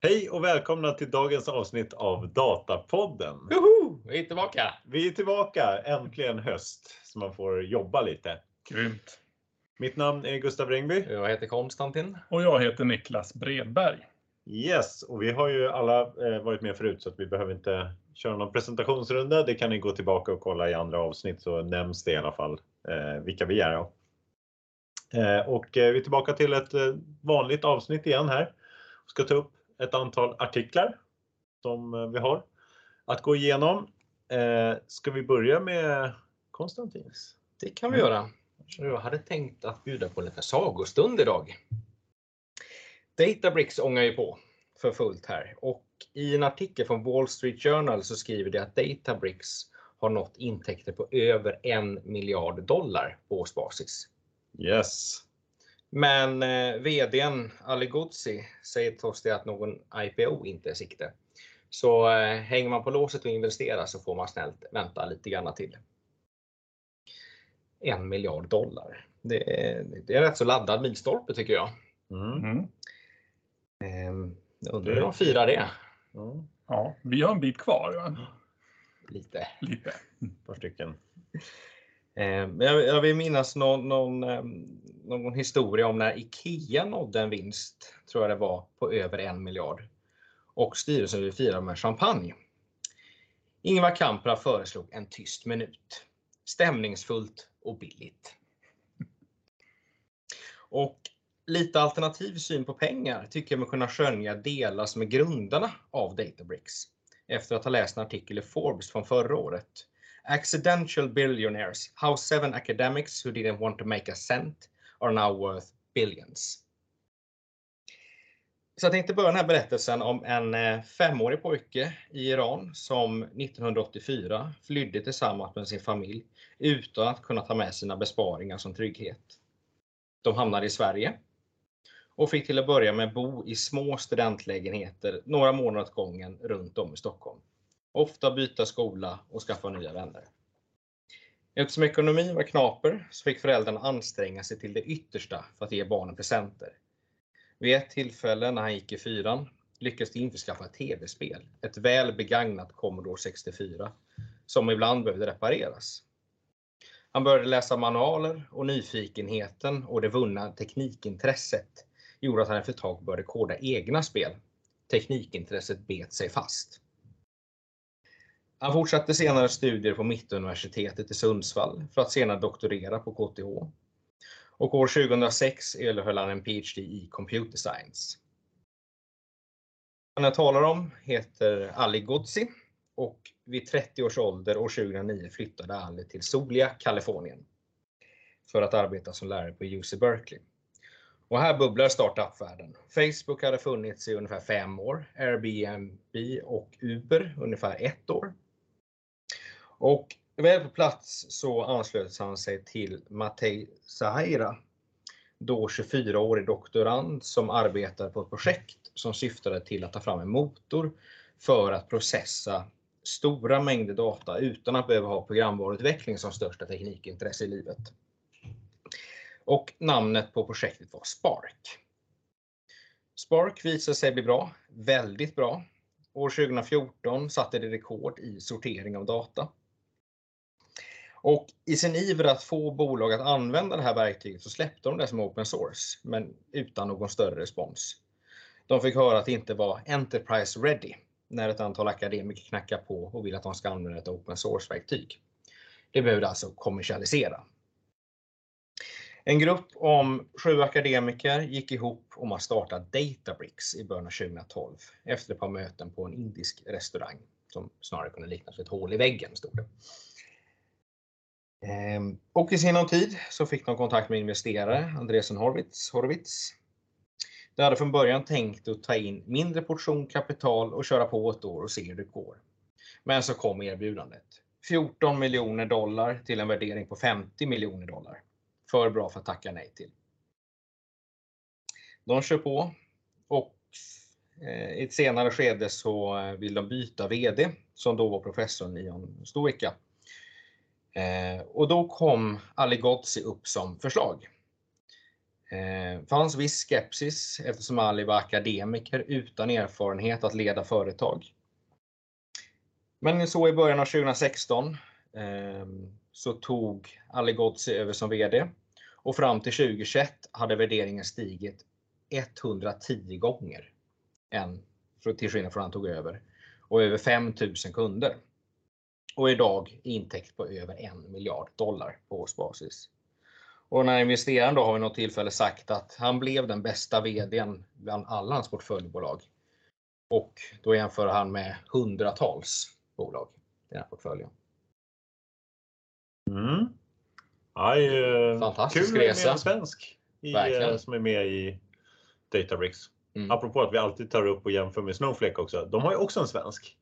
Hej och välkomna till dagens avsnitt av Datapodden. Joho! Vi är tillbaka! Vi är tillbaka, äntligen höst, så man får jobba lite. Grymt. Mitt namn är Gustav Ringby. Jag heter Konstantin. Och jag heter Niklas Bredberg. Yes, och vi har ju alla eh, varit med förut så att vi behöver inte köra någon presentationsrunda. Det kan ni gå tillbaka och kolla i andra avsnitt så nämns det i alla fall eh, vilka vi är. Då. Eh, och vi är tillbaka till ett vanligt avsnitt igen här. Vi ska ta upp ett antal artiklar som vi har att gå igenom. Ska vi börja med Konstantins? Det kan vi göra. Jag hade tänkt att bjuda på lite sagostund idag. Databricks ångar ju på för fullt här och i en artikel från Wall Street Journal så skriver det att Databricks har nått intäkter på över en miljard dollar på årsbasis. Yes. Men eh, VDn Ali Ghodsi säger trots det att någon IPO inte är sikte. Så eh, hänger man på låset och investerar så får man snällt vänta lite grann till. En miljard dollar. Det är, det är rätt så laddad milstolpe tycker jag. Mm. Ehm, undrar hur de firar det. Mm. Ja, vi har en bit kvar. Va? Lite. Lite. Ett par stycken. Ehm, jag, jag vill minnas någon, någon, ehm, någon, historia om när IKEA nådde en vinst, tror jag det var, på över en miljard. Och styrelsen ville fira med champagne. Ingvar Kamprad föreslog en tyst minut. Stämningsfullt och billigt. Och lite alternativ syn på pengar tycker jag mig kunna skönja delas med grundarna av Databricks. Efter att ha läst en artikel i Forbes från förra året. Accidental billionaires, how seven academics who didn't want to make a cent are now worth billions. Så jag tänkte börja den här berättelsen om en eh, femårig pojke i Iran som 1984 flydde tillsammans med sin familj utan att kunna ta med sina besparingar som trygghet. De hamnade i Sverige och fick till att börja med bo i små studentlägenheter några månader åt gången runt om i Stockholm. Ofta byta skola och skaffa nya vänner. Eftersom ekonomin var knaper så fick föräldrarna anstränga sig till det yttersta för att ge barnen presenter. Vid ett tillfälle när han gick i fyran lyckades de införskaffa ett tv-spel, ett väl begagnat Commodore 64, som ibland behövde repareras. Han började läsa manualer och nyfikenheten och det vunna teknikintresset gjorde att han efter ett tag började koda egna spel. Teknikintresset bet sig fast. Han fortsatte senare studier på Mittuniversitetet i Sundsvall för att senare doktorera på KTH. Och år 2006 erhöll han en PhD i Computer Science. Han jag talar om heter Ali Ghodsi och vid 30 års ålder år 2009 flyttade Ali till soliga Kalifornien för att arbeta som lärare på UC Berkeley. Och här bubblar startup-världen. Facebook hade funnits i ungefär fem år, Airbnb och Uber ungefär ett år. Och väl på plats så anslöt han sig till Matej Zahaira, då 24-årig doktorand som arbetade på ett projekt som syftade till att ta fram en motor för att processa stora mängder data utan att behöva ha programvaruutveckling som största teknikintresse i livet. Och namnet på projektet var Spark. Spark visade sig bli bra, väldigt bra. År 2014 satte det rekord i sortering av data. Och i sin iver att få bolag att använda det här verktyget så släppte de det som open source, men utan någon större respons. De fick höra att det inte var Enterprise ready när ett antal akademiker knackar på och vill att de ska använda ett open source-verktyg. Det behövde alltså kommersialisera. En grupp om sju akademiker gick ihop om att starta Databricks i början av 2012 efter ett par möten på en indisk restaurang som snarare kunde liknas vid ett hål i väggen. Stod det. Ehm, och i sinom tid så fick de kontakt med investerare, Andresen Horwitz. Horvitz. De hade från början tänkt att ta in mindre portion kapital och köra på ett år och se hur det går. Men så kom erbjudandet. 14 miljoner dollar till en värdering på 50 miljoner dollar. För bra för att tacka nej till. De kör på och eh, i ett senare skede så eh, vill de byta VD som då var professorn Ion Stoica Eh, och då kom Ali Ghodsi upp som förslag. Eh, fanns viss skepsis eftersom Ali var akademiker utan erfarenhet att leda företag. Men så i början av 2016 eh, så tog Ali Ghodsi över som VD och fram till 2021 hade värderingen stigit 110 gånger än till skillnad från han tog över och över 5000 kunder. Och idag intäkt på över en miljard dollar på årsbasis. Och när investeraren då har vid något tillfälle sagt att han blev den bästa VDn bland alla hans portföljbolag. Och då jämför han med hundratals bolag i den här portföljen. Mm. Ju Fantastisk kul resa. med en svensk i, Verkligen. eh, som är med i Databricks. Mm. Apropå att vi alltid tar upp och jämför med Snowflake också. De har ju också en svensk.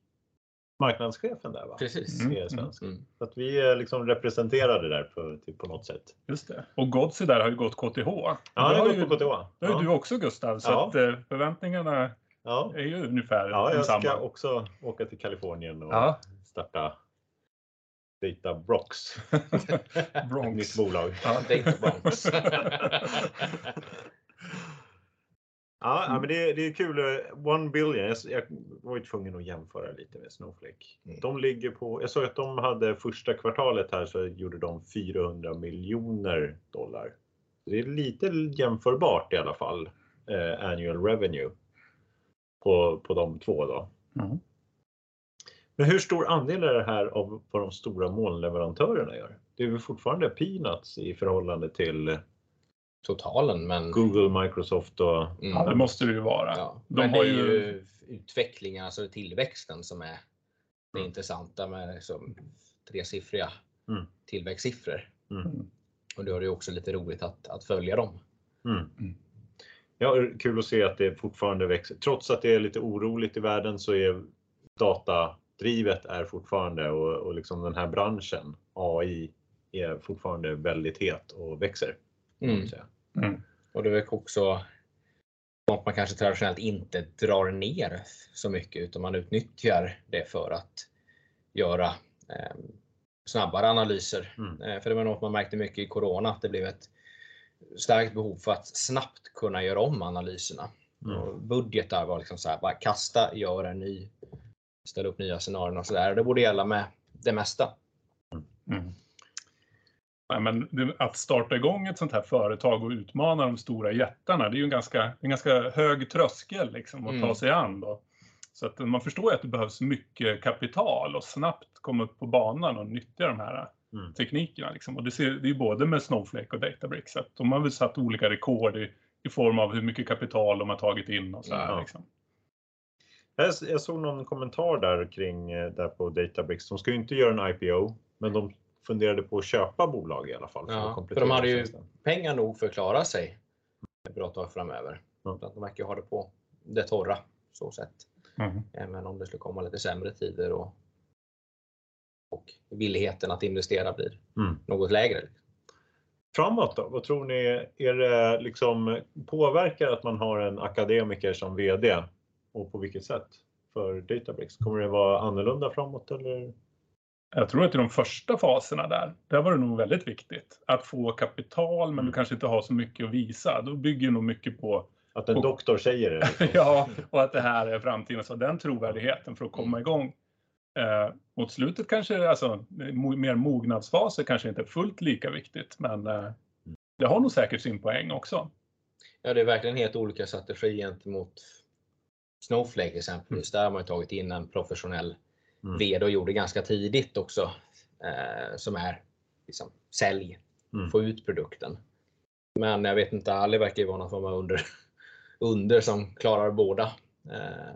Marknadschefen där va? Precis. Mm. Är svensk. Mm. Så att vi är liksom representerade där på, typ, på något sätt. Just det. Och Godsi där har ju gått KTH. Ja, det han har har ju, gått på KTH. det har ju Ja. du också Gustav, så Ja. att eh, förväntningarna Ja. är ju ungefär ja, jag ska också åka till Kalifornien och Ja. starta Databrox, ett Bronx. nytt bolag. Ja. Data Bronx. Ja, ja, men det, det är kul. eh, One billion. Jag, jag var ju tvungen att jämföra lite med Snowflake. Mm. De ligger på, jag såg att de hade första kvartalet här så gjorde de 400 miljoner dollar. Det är lite jämförbart i alla fall. Eh, annual revenue på, på de två då. Mm. Men hur stor andel är det här av vad de stora molnleverantörerna gör? Det är väl fortfarande peanuts i förhållande till Totalen, men Google, Microsoft och Mm. Det måste det ju vara. Ja, De men har det är ju- ju utvecklingen, alltså tillväxten som är det Mm. intressanta med liksom tresiffriga Mm. tillväxtsiffror. Mm. Och då är det ju också lite roligt att, att följa dem. Mm. Mm. Ja, kul att se att det fortfarande växer. Trots att det är lite oroligt i världen så är datadrivet är fortfarande och, och liksom den här branschen, AI, är fortfarande väldigt het och växer. Mm. Mm. Och det är också något man kanske traditionellt inte drar ner så mycket utan man utnyttjar det för att göra eh, snabbare analyser. Mm. Eh, för det var något man märkte mycket i Corona, att det blev ett starkt behov för att snabbt kunna göra om analyserna. Mm. Och budgetar var liksom så här, bara kasta, gör en ny, ställa upp nya scenarion och sådär. Det borde gälla med det mesta. Mm. Nej, men att starta igång ett sånt här företag och utmana de stora jättarna, det är ju en ganska, en ganska hög tröskel liksom, att Mm. ta sig an. Då. Så att man förstår ju att det behövs mycket kapital och snabbt komma upp på banan och nyttja de här Mm. teknikerna. Liksom. Och det, ser, det är både med Snowflake och Databricks. Att de har väl satt olika rekord i, i form av hur mycket kapital de har tagit in och så här, Ja. liksom. Jag, jag såg någon kommentar där kring eh, där på Databricks. De ska ju inte göra en IPO, men de funderade på att köpa bolag i alla fall. För Ja, för de hade ju pengar nog för att klara sig ett bra tag framöver. Att de verkar ju ha det på det torra så sätt. Mm. Även om det skulle komma lite sämre tider och, och villigheten att investera blir Mm. något lägre. Framåt då? Vad tror ni? Är det liksom påverkar att man har en akademiker som VD? Och på vilket sätt? För Databricks? Kommer det vara annorlunda framåt eller? Jag tror att i de första faserna där, där var det nog väldigt viktigt att få kapital men Mm. du kanske inte har så mycket att visa. Då bygger nog mycket på Att en doktor säger det? Liksom. ja, och att det här är framtiden. Så den trovärdigheten för att komma Mm. igång. Eh, mot slutet kanske, alltså mer mognadsfaser kanske inte är fullt lika viktigt, men eh, det har nog säkert sin poäng också. Ja, det är verkligen helt olika strategi gentemot Snowflake exempelvis. Där har man tagit in en professionell Mm. Och gjorde ganska tidigt också. Eh, som är liksom, sälj, Mm. få ut produkten. Men jag vet inte, Ali verkar ju vara någon form av under, under som klarar båda. Eh,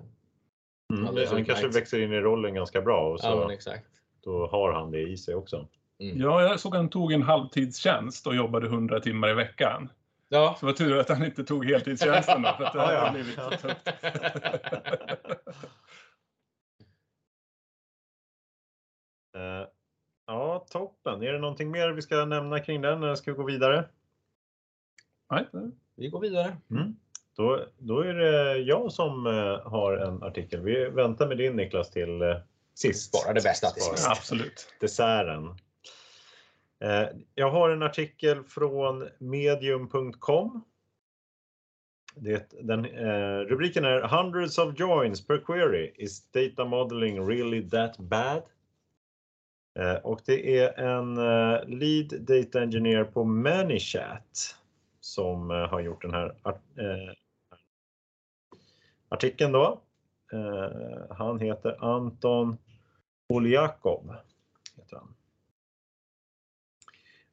Mm. Alldeles Han kanske utmärkt. växer in i rollen ganska bra och så ja, men exakt. då har han det i sig också. Mm. Ja, jag såg att han tog en halvtidstjänst och jobbade 100 timmar i veckan. Ja. Så det var tur att han inte tog heltidstjänsten då, för att det Ja, ja. hade blivit så tufft. Ja, toppen. Är det någonting mer vi ska nämna kring den eller ska vi gå vidare? Nej, Vi går vidare. Mm. Då, då är det jag som eh, har en artikel. Vi väntar med din Niklas till eh, sist. Spara det bästa till sist. absolut. Desserten. Eh, Jag har en artikel från medium.com Det, den, eh, rubriken är Hundreds of joins per query. Is data modeling really that bad? Eh, och det är en eh, lead data engineer på Manychat som eh, har gjort den här artikeln då. Han heter Anton Poljakov. Heter han.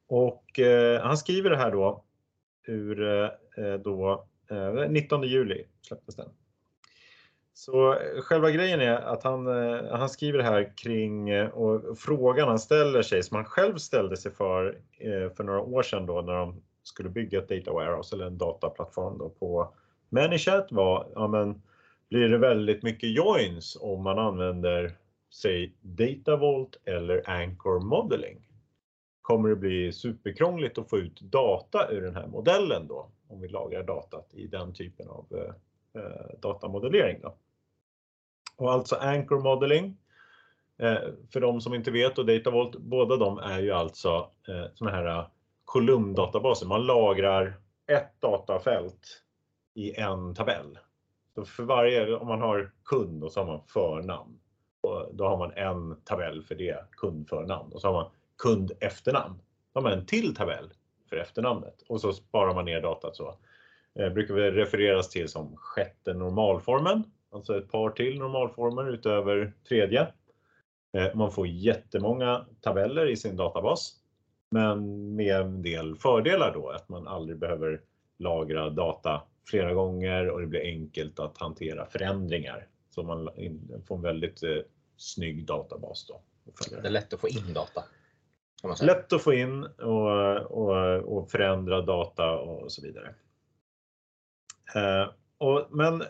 Och han skriver det här då ur då, 19 juli släpptes den. Så eh, själva grejen är att han, eh, han skriver det här kring eh, och frågan han ställer sig som han själv ställde sig för för några år sedan då när de skulle bygga ett data warehouse eller en dataplattform då på Manychat var, ja men blir det väldigt mycket joins om man använder säg Datavolt eller Anchor Modeling? Kommer det bli superkrångligt att få ut data ur den här modellen då? Om vi lagrar datat i den typen av eh, eh datamodellering. Då. Och alltså Anchor Modeling, eh, för de som inte vet och Datavolt, båda de är ju alltså eh, såna här eh, kolumndatabaser. Man lagrar ett datafält i en tabell. Så för varje, om man har kund och så har man förnamn. Och då har man en tabell för det kundförnamn och så har man kund efternamn. Då har man en till tabell för efternamnet och så sparar man ner datat så. Det brukar vi refereras till som sjätte normalformen, alltså ett par till normalformer utöver tredje. Eh, man får jättemånga tabeller i sin databas, men med en del fördelar då, att man aldrig behöver lagra data flera gånger och det blir enkelt att hantera förändringar. Så man får en väldigt eh, snygg databas. Då. Det är lätt att få in data. Lätt att få in och, och, och förändra data och så vidare. Eh, och, men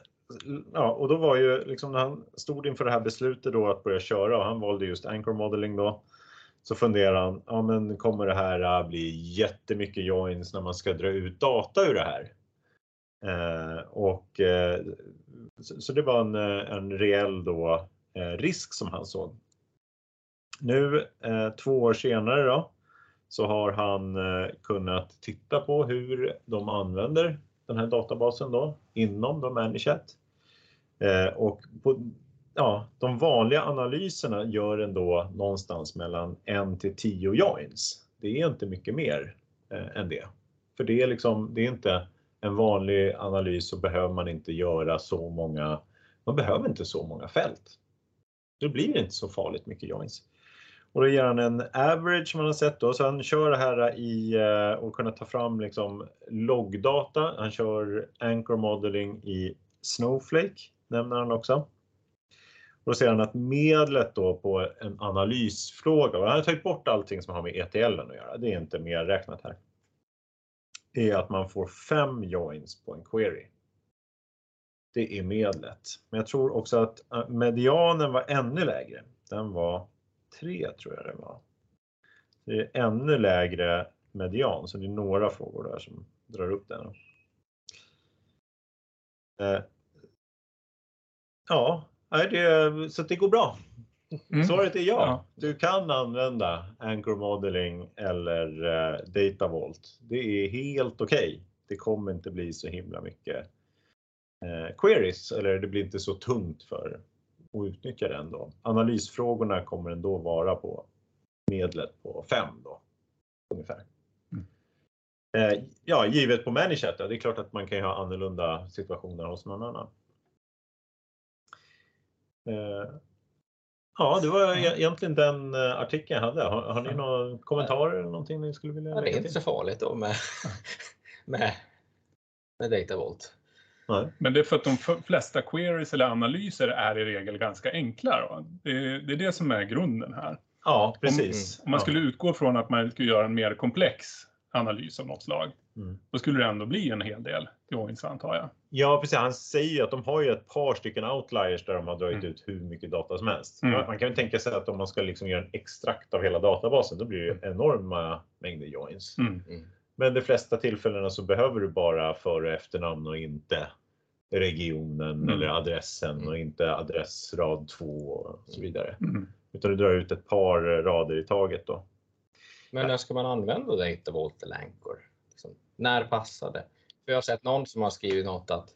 ja, och då var ju liksom när han stod inför det här beslutet då att börja köra och han valde just Anchor Modeling då. Så funderar han, ja men kommer det här äh, bli jättemycket joins när man ska dra ut data ur det här? Eh, och, eh, så, det var en, eh, en reell då, eh, risk som han såg. Nu eh, två år senare då, så har han kunnat titta på hur de använder den här databasen då inom de Eh, Och på, ja, de vanliga analyserna gör ändå någonstans mellan 1 till 10 joins. Det är inte mycket mer eh, än det. För det är liksom, det är inte en vanlig analys så behöver man inte göra så många, man behöver inte så många fält. Då blir det inte så farligt mycket joins. Och då ger han en average man har sett då, så han kör det här i eh, och kunna ta fram liksom loggdata. Han kör Anchor Modeling i Snowflake, nämner han också. Och då ser han att medlet då på en analysfråga, och han har tagit bort allting som har med ETL att göra, det är inte mer räknat här är att man får fem joins på en query. Det är medlet. Men jag tror också att eh, medianen var ännu lägre. Den var tror jag det var. Det är ännu lägre median, så det är några frågor där som drar upp den. Eh, ja, det, så det går bra. Mm. Svaret är ja. ja. Du kan använda Anchor Modeling eller uh, Data Vault. Det är helt okej. Okay. Det kommer inte bli så himla mycket uh, queries eller det blir inte så tungt för att utnyttja det ändå. Analysfrågorna kommer ändå vara på medlet på 5 då ungefär. Mm. Uh, ja, givet på Manychat, det är klart att man kan ju ha annorlunda situationer hos någon annan. Ja, det var egentligen den eh, artikeln jag hade. Har, har ni några kommentarer eller någonting ni skulle vilja ja, Det är inte så farligt då med, med, med DataVolt. Nej. Men det är för att de flesta queries eller analyser är i regel ganska enkla. Det, det, är det som är grunden här. Ja, precis. Om, om man skulle utgå från att man skulle göra en mer komplex analys av något slag, mm. då skulle det ändå bli en hel del joins antar jag. Ja, precis. Han säger ju att de har ju ett par stycken outliers där de har dragit mm. ut hur mycket data som helst. Mm. Man kan ju tänka sig att om man ska liksom göra en extrakt av hela databasen, då blir det ju enorma mängder joins. Mm. Mm. Men de flesta tillfällena så behöver du bara för och efternamn och inte regionen mm. eller adressen och mm. inte adressrad 2 och så vidare. Utan du drar ut ett par rader i taget då. Men när ska man använda Data Vault eller Anchor? Liksom, när passar det? jag har sett någon som har skrivit något att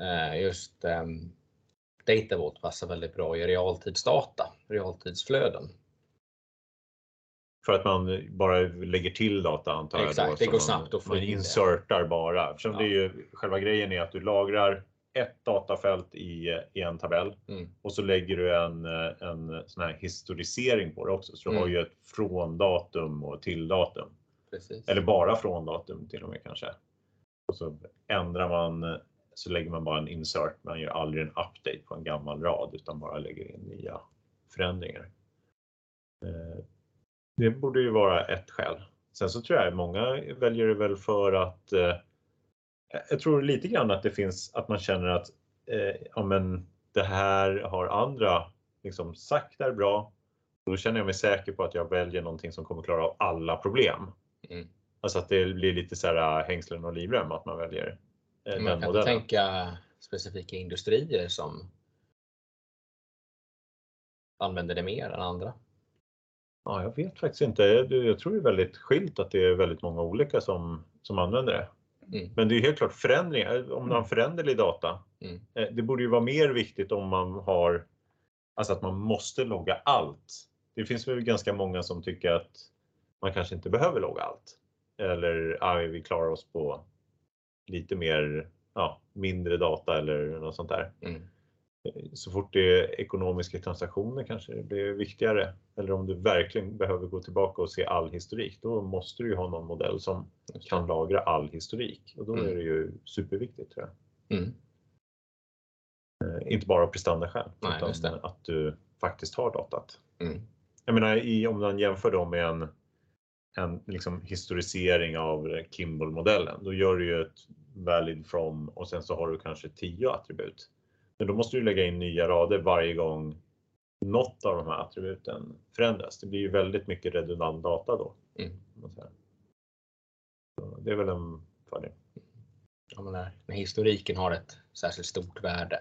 eh, just eh, Datavolt passar väldigt bra i realtidsdata, realtidsflöden. För att man bara lägger till data antar jag. Exakt, då, det går snabbt att få man in det. insertar bara. Eftersom Ja. det är ju, själva grejen är att du lagrar ett datafält i, i en tabell Mm. och så lägger du en, eh, en sån här historisering på det också. Så du har Mm. ju ett från datum och till datum. Precis. Eller bara från datum till och med kanske. Och så ändrar man, så lägger man bara en insert. Man gör aldrig en update på en gammal rad utan bara lägger in nya förändringar. Eh, Det borde ju vara ett skäl. Sen så tror jag många väljer det väl för att eh, jag tror lite grann att det finns att man känner att eh, ja, men det här har andra liksom sagt är bra. Då känner jag mig säker på att jag väljer någonting som kommer klara av alla problem. Mm. Alltså att det blir lite så här äh, hängslen och livrem att man väljer eh, Man den kan modellen. tänka specifika industrier som använder det mer än andra. Ja, jag vet faktiskt inte. Jag, jag tror det är väldigt skilt att det är väldigt många olika som, som använder det. Mm. Men det är helt klart förändringar. Om man har föränderlig data. Mm. eh, Det borde ju vara mer viktigt om man har, alltså att man måste logga allt. Det finns väl ganska många som tycker att man kanske inte behöver logga allt. Eller ja, vi klarar oss på lite mer, ja, mindre data eller något sånt där. Mm. Så fort det är ekonomiska transaktioner kanske det blir viktigare. Eller om du verkligen behöver gå tillbaka och se all historik, då måste du ju ha någon modell som kan lagra all historik. Och då Mm. är det ju superviktigt tror jag. Mm. Eh, Inte bara prestandaskäl, utan att du faktiskt har datat. Mm. Jag menar, i, om man jämför då med en, en liksom historisering av Kimball-modellen, då gör du ju ett valid from och sen så har du kanske 10 attribut. Men då måste du lägga in nya rader varje gång något av de här attributen förändras. Det blir ju väldigt mycket redundant data då. Mm. det är väl en fördel. Ja, men när, när historiken har ett särskilt stort värde.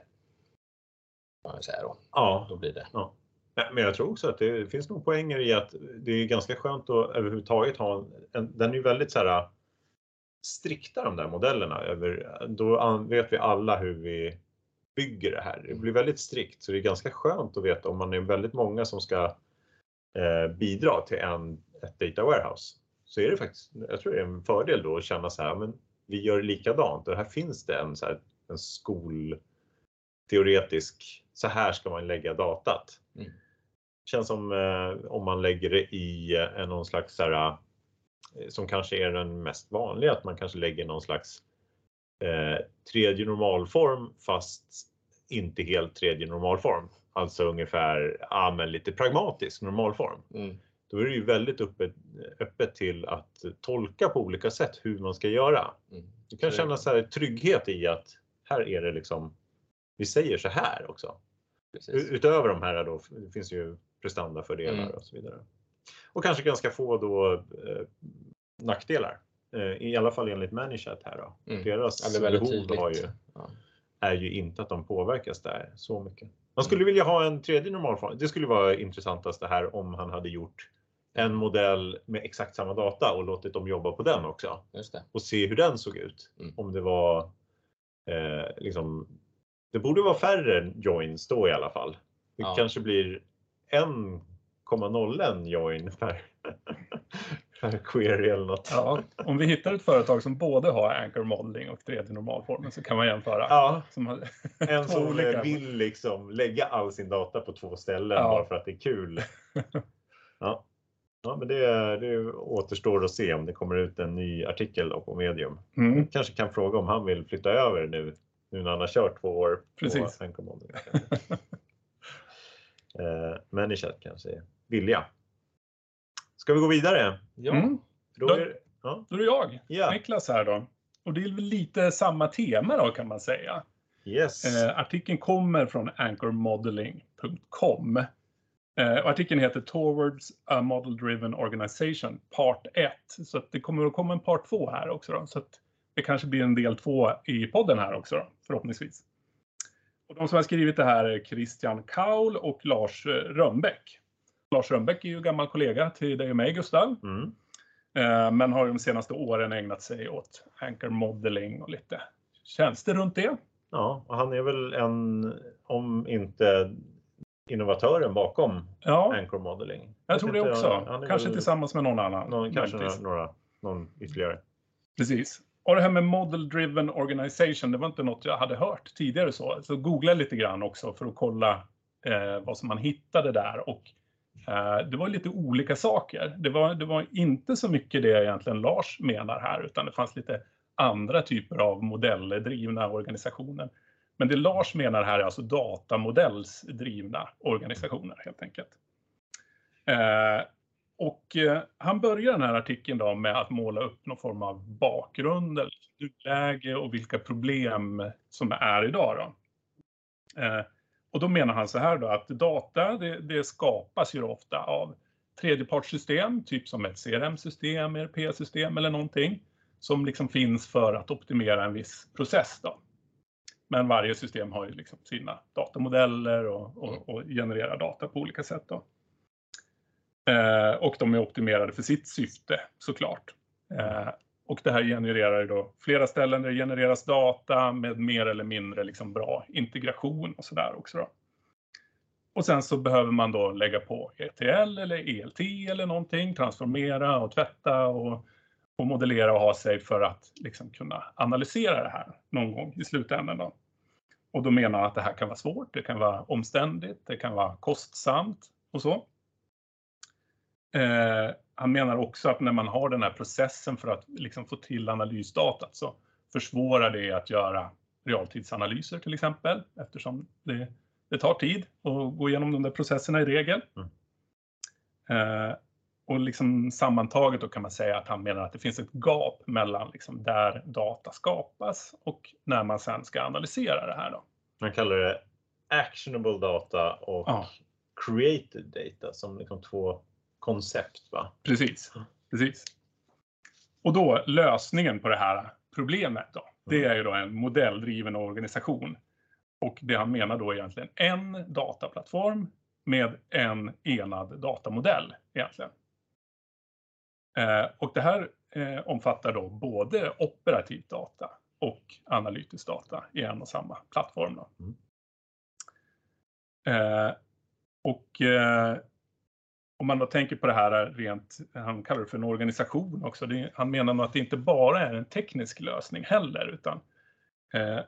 Kan man säga då. Ja, Då blir det. Ja, Men jag tror också att det finns nog poänger i att det är ganska skönt att överhuvudtaget ha en, en den är ju väldigt så här strikta de där modellerna. Över, då vet vi alla hur vi bygger det här. Det blir väldigt strikt så det är ganska skönt att veta om man är väldigt många som ska eh, bidra till en, ett data warehouse. Så är det faktiskt, jag tror det är en fördel då att känna så här, men vi gör likadant och här finns det en, så här, en skolteoretisk, så här ska man lägga datat. Mm. Känns som eh, om man lägger det i eh, någon slags så här, eh, som kanske är den mest vanliga, att man kanske lägger någon slags tredje normalform fast inte helt tredje normalform. Alltså ungefär, ja men lite pragmatisk normalform. Mm. Då är det ju väldigt öppet, öppet till att tolka på olika sätt hur man ska göra. Mm. Du kan känna så här trygghet i att här är det liksom, vi säger så här också. Precis. Utöver de här då, det finns ju prestandafördelar Mm. och så vidare. Och kanske ganska få då eh, nackdelar. Eh, I alla fall enligt Manichat här då. Mm. Deras Ja, behov har ju, Ja. är ju inte att de påverkas där så mycket. Man skulle vilja ha en tredje normalform. Det skulle vara intressantast det här om han hade gjort en modell med exakt samma data och låtit dem jobba på den också Just det. och se hur den såg ut. Mm. Om det var eh, liksom, det borde vara färre joins då i alla fall. Det Ja. kanske blir 1,01 join per query eller något. Ja, om vi hittar ett företag som både har Anchor Modeling och 3D normalformen så kan man jämföra. Ja, Som har, en som olika. vill liksom lägga all sin data på två ställen Ja. bara för att det är kul. Ja, ja men det, det återstår att se om det kommer ut en ny artikel då på Medium. mm, kanske kan fråga om han vill flytta över nu, nu när han har kört två år Precis. på Anchor Modeling. eh, Manichat kanske är villiga. Ska vi gå vidare? Ja. mm. Då är, ja, Då är det jag, Ja. Niklas här då. Och det är väl lite samma tema då kan man säga. yes. Eh, artikeln kommer från anchormodeling.com. Eh, artikeln heter Towards a Model Driven Organization Part 1. Så att det kommer att komma en part 2 här också. Då, så att det kanske blir en del 2 i podden här också då, förhoppningsvis. Och de som har skrivit det här är Christian Kaul och Lars eh, Rönnbäck. Lars Rönnbäck är ju gammal kollega till dig och mig Gustav. Mm. Eh, men har de senaste åren ägnat sig åt Anchor Modeling och lite tjänster runt det. Ja, och han är väl en, om inte innovatören bakom Ja, Anchor Modeling. jag tror det också. han Kanske väl tillsammans med någon annan. Någon, kanske några, några, någon ytterligare. Precis. Och det här med Model Driven Organization, det var inte något jag hade hört tidigare så. Så googlade lite grann också för att kolla eh, vad som man hittade där. Och Eh, det var lite olika saker. Det var, det var inte så mycket det egentligen Lars menar här, utan det fanns lite andra typer av modelldrivna organisationer. Men det Lars menar här är alltså datamodellsdrivna organisationer helt enkelt. Eh, och eh, han börjar den här artikeln då med att måla upp någon form av bakgrund, eller läge, och vilka problem som är idag. Då. Eh, och då menar han så här då att data det, det skapas ju ofta av tredjepartssystem, typ som ett CRM-system, ERP-system eller någonting som liksom finns för att optimera en viss process. Då. Men varje system har ju liksom sina datamodeller och, och, och genererar data på olika sätt. Då. Eh, och de är optimerade för sitt syfte såklart. Eh, och det här genererar då flera ställen där det genereras data med mer eller mindre liksom bra integration och sådär också. Då. Och sen så behöver man då lägga på ETL eller ELT eller någonting, transformera och tvätta och, och modellera och ha sig för att liksom kunna analysera det här någon gång i slutändan. Då. Och då menar jag att det här kan vara svårt, det kan vara omständigt, det kan vara kostsamt och så. Eh, han menar också att när man har den här processen för att liksom få till analysdatat så försvårar det att göra realtidsanalyser till exempel eftersom det, det tar tid att gå igenom de där processerna i regel. Mm. Eh, och liksom sammantaget då kan man säga att han menar att det finns ett gap mellan liksom där data skapas och när man sen ska analysera det här. Då. Man kallar det actionable data och Ja. created data som liksom två koncept. Va? Precis, precis. Och då lösningen på det här problemet då, det är ju då en modelldriven organisation. Och det han menar då egentligen en dataplattform med en enad datamodell egentligen. Eh, och det här eh, omfattar då både operativ data och analytisk data i en och samma plattform. Då. Mm. Eh, och eh, om man då tänker på det här rent, han kallar det för en organisation också, det, han menar nog att det inte bara är en teknisk lösning heller, utan eh,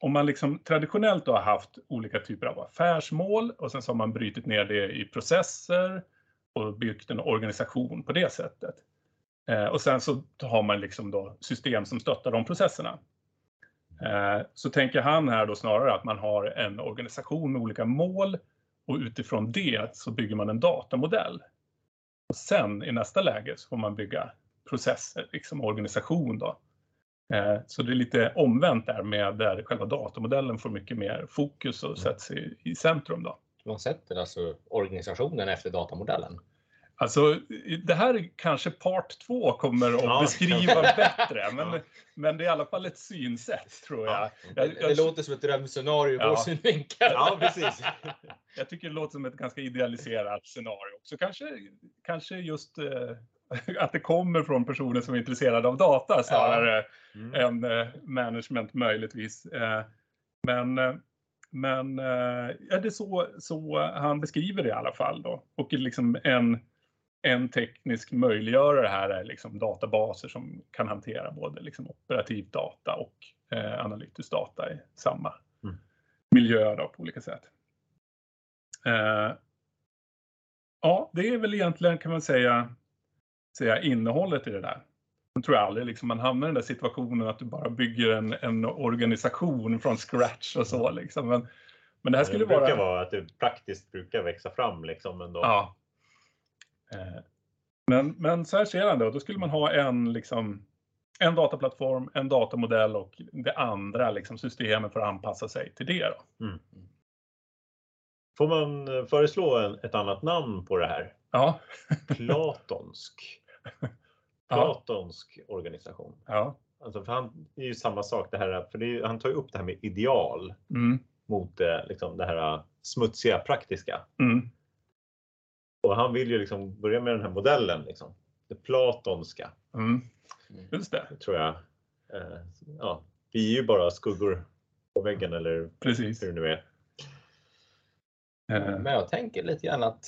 om man liksom traditionellt då har haft olika typer av affärsmål och sen så har man brutit ner det i processer och byggt en organisation på det sättet. Eh, och sen så har man liksom då system som stöttar de processerna. Eh, så tänker han här då snarare att man har en organisation med olika mål och utifrån det så bygger man en datamodell. Och sen i nästa läge så får man bygga processer, liksom organisation då. Eh, Så det är lite omvänt där med där själva datamodellen får mycket mer fokus och sätts i, i centrum då. Man sätter alltså organisationen efter datamodellen. Alltså det här är kanske part två kommer att Ja. beskriva bättre, men, Ja. men det är i alla fall ett synsätt tror jag. Ja. Det, det låter som ett drömscenario ur Ja. vår synvinkel. Ja, precis. jag tycker det låter som ett ganska idealiserat scenario också. Kanske, kanske just eh, att det kommer från personer som är intresserade av data snarare Mm. än eh, management möjligtvis. Eh, men eh, men eh, ja, det är så, så han beskriver det i alla fall. Då. Och liksom en, en teknisk möjliggörare här är liksom databaser som kan hantera både liksom operativ data och eh, analytisk data i samma Mm. miljö då, på olika sätt. Eh, ja, det är väl egentligen kan man säga, säga innehållet i det där. Jag tror aldrig liksom man hamnar i den där situationen att du bara bygger en, en organisation från scratch och så. Liksom. Men, men det här skulle det brukar vara... vara att det praktiskt brukar växa fram liksom ändå. Ja. Eh, Men, men så här ser han det. Då skulle man ha en, liksom, en dataplattform, en datamodell och det andra liksom, systemet för att anpassa sig till det. Då. Får man föreslå en, ett annat namn på det här? Ja. Platonsk. Ja. Platonsk organisation. ja. Alltså för han, är ju samma sak det här, för det är, han tar ju upp det här med ideal Mm. mot eh, liksom det här smutsiga praktiska. Mm. Och han vill ju liksom börja med den här modellen. Liksom. det platonska, Mm. Just det, tror jag. Eh, ja, vi är ju bara skuggor på väggen eller precis. hur det nu är. Eh, Men jag tänker lite grann att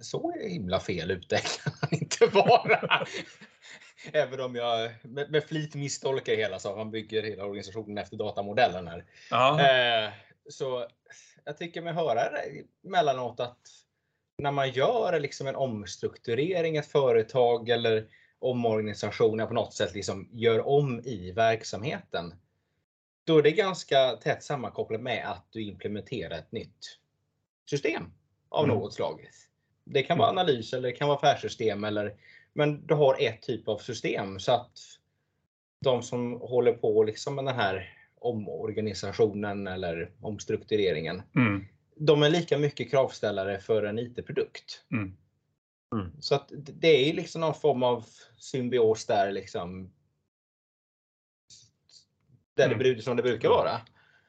så himla fel ute kan han inte vara. Även om jag med, med flit misstolkar hela så man bygger hela organisationen efter datamodellen här. Ja, Eh, så jag tycker mig höra emellanåt att när man gör liksom en omstrukturering, ett företag eller omorganisationer på något sätt liksom gör om i verksamheten. Då är det ganska tätt sammankopplat med att du implementerar ett nytt system av Mm. något slag. Det kan vara analys eller det kan vara affärssystem eller men du har ett typ av system så att de som håller på liksom med den här omorganisationen eller omstruktureringen. mm, De är lika mycket kravställare för en IT-produkt. mm. Så att det är ju liksom någon form av symbios där liksom. Där Mm. det brukar som det brukar vara.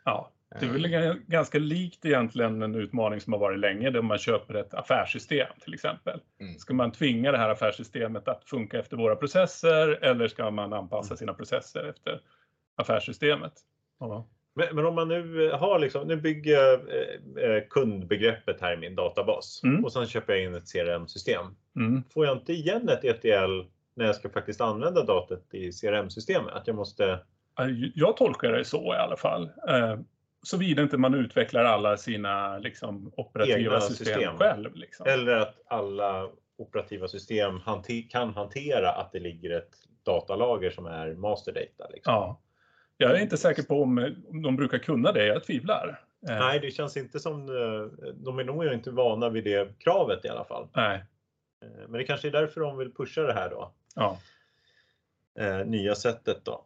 ja. Det är väl g- ganska likt egentligen en utmaning som har varit länge där man köper ett affärssystem till exempel. Mm. Ska man tvinga det här affärssystemet att funka efter våra processer eller ska man anpassa sina processer efter affärssystemet? Ja. Men, men om man nu har liksom, nu bygger jag eh, eh, kundbegreppet här i min databas Mm. och sen köper jag in ett CRM-system. Mm. Får jag inte igen ett ETL när jag ska faktiskt använda datat i CRM-systemet? Att jag måste Jag tolkar det så i alla fall. Eh, Såvida inte man utvecklar alla sina liksom, operativa system, system. själv. Liksom. Eller att alla operativa system hante- kan hantera att det ligger ett datalager som är master data. Liksom. Ja. Jag är inte säker på om de brukar kunna det, jag tvivlar. Eh, Nej, det känns inte som... eh, De är nog inte vana vid det kravet i alla fall. nej. Eh, Men det kanske är därför de vill pusha det här då. Ja. Nya sättet då.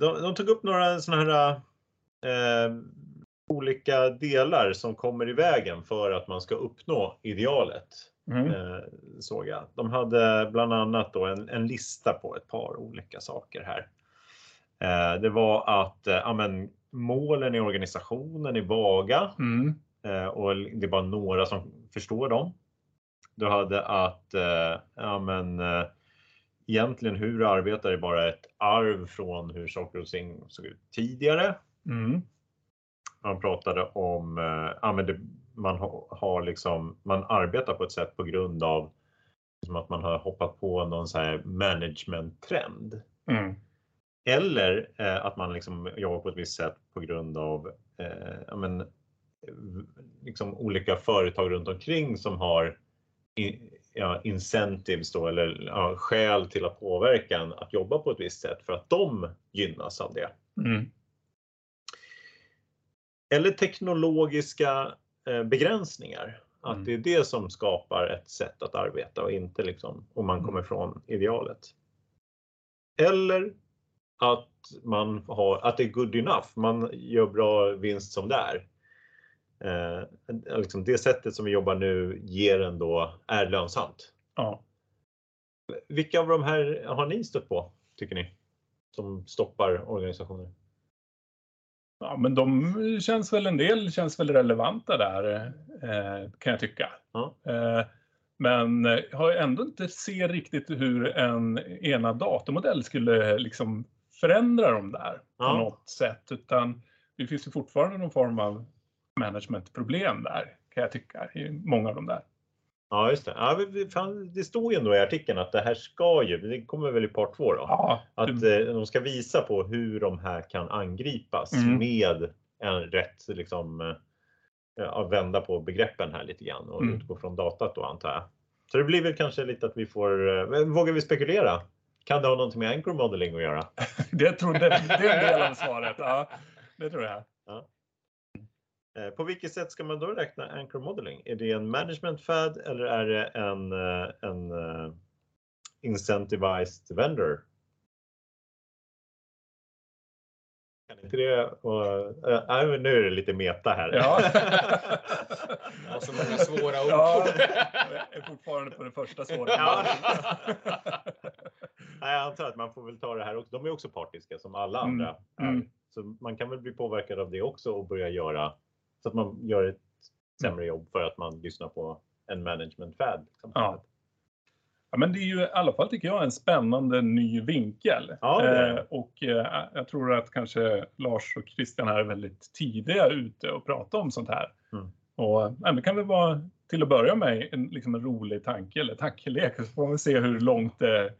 De, de tog upp några sådana här eh, olika delar som kommer i vägen för att man ska uppnå idealet. Mm. eh, såg jag. De hade bland annat då en, en lista på ett par olika saker här. Eh, det var att eh, ja, men, målen i organisationen är vaga Mm. eh, och det är bara några som förstår dem. Du hade att eh, ja, men, eh, egentligen hur du arbetar är bara ett arv från hur saker och ting såg ut tidigare. Mm. Man pratade om eh, man ha- har liksom, man arbetar på ett sätt på grund av som att man har hoppat på någon så här management-trend. Mm. Eller eh, att man liksom jobbar på ett visst sätt på grund av eh, men, liksom olika företag runt omkring som har in, ja, incentives då, eller ja, skäl till att påverka en att jobba på ett visst sätt för att de gynnas av det. Mm. Eller teknologiska eh, begränsningar. Att Mm. det är det som skapar ett sätt att arbeta och inte liksom om man Mm. kommer från idealet. Eller att man har, att det är good enough. Man gör bra vinst som det är. Eh, liksom det sättet som vi jobbar nu ger ändå, är lönsamt. Ja. Vilka av de här har ni stött på, tycker ni? Som stoppar organisationer? ja, men de känns väl en del känns väl relevanta där eh, kan jag tycka. Ja. Eh, men jag har ändå inte se riktigt hur en ena datamodell skulle liksom förändra dem där på Ja. något sätt, utan det finns ju fortfarande någon form av managementproblem där kan jag tycka i många av de där. Ja, just det. Ja, det- står ju ändå i artikeln att det här ska ju, det kommer väl i part två då, Ja, att det- eh, de ska visa på hur de här kan angripas Mm. med en rätt, liksom, eh, ja, att vända på begreppen här lite grann och Mm. utgå från datat då antar jag. Så det blir väl kanske lite att vi får, eh, vågar vi spekulera? Kan det ha någonting med anchor modeling att göra? det, tror, det, är en del av svaret. Ja, det tror jag. Eh, På vilket sätt ska man då räkna anchor modeling? Är det en management fad eller är det en, eh, en eh, incentivized vendor? Kan inte det och, äh, nej, men nu är det lite meta här. Ja. Det var så många svåra ord. Ja, jag är fortfarande på den första svåra. Ja. Nej, jag antar att man får väl ta det här också. De är också partiska som alla Mm, andra. är. mm. Så man kan väl bli påverkad av det också och börja göra så att man gör ett sämre jobb för att man lyssnar på en management fad. Liksom. Ja. Ja, men det är ju i alla fall tycker jag en spännande ny vinkel. Ja. Eh, och eh, jag tror att kanske Lars och Christian här är väldigt tidiga ute och prata om sånt här. Mm. Och ja, det kan väl vara till att börja med en, liksom en rolig tanke eller tankelek så får vi se hur långt det,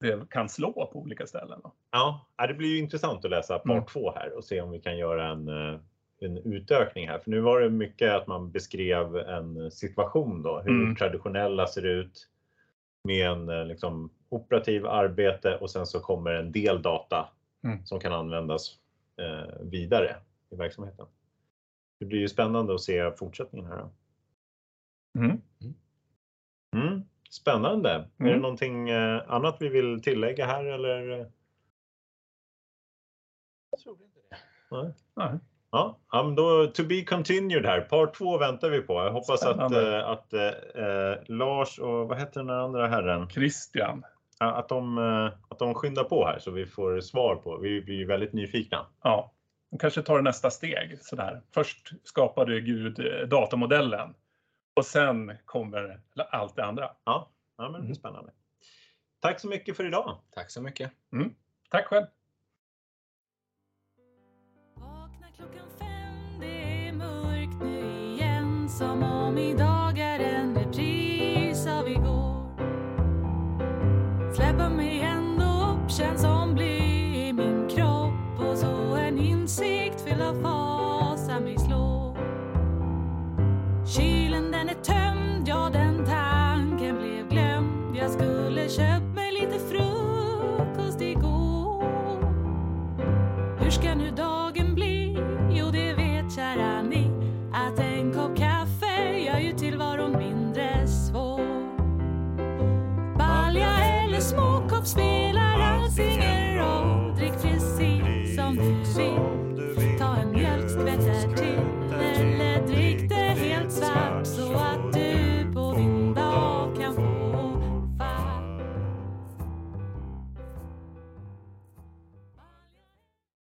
det kan slå på olika ställen. Då. Ja, det blir ju intressant att läsa part Mm. två här och se om vi kan göra en, eh, en utökning här. För nu var det mycket att man beskrev en situation då, hur Mm. traditionella ser ut med en eh, liksom, operativ arbete och sen så kommer en del data Mm. som kan användas eh, vidare i verksamheten. Det blir ju spännande att se fortsättningen här. Då. Mm. Mm. Spännande. Är det Mm. någonting eh, annat vi vill tillägga här eller? Jag tror inte det. Nej. Nej. Ja, då to be continued här. Part två väntar vi på. Jag hoppas att, Spännande. eh, att eh, eh, Lars och vad heter den andra herren? Christian. Att de, att de skyndar på här så vi får svar på. Vi blir väldigt nyfikna. Ja, de kanske tar nästa steg sådär. Först skapade Gud datamodellen och sen kommer allt det andra. Ja, ja men det är Mm. spännande. Tack så mycket för idag. Tack så mycket. Tack själv! Igen Som om idag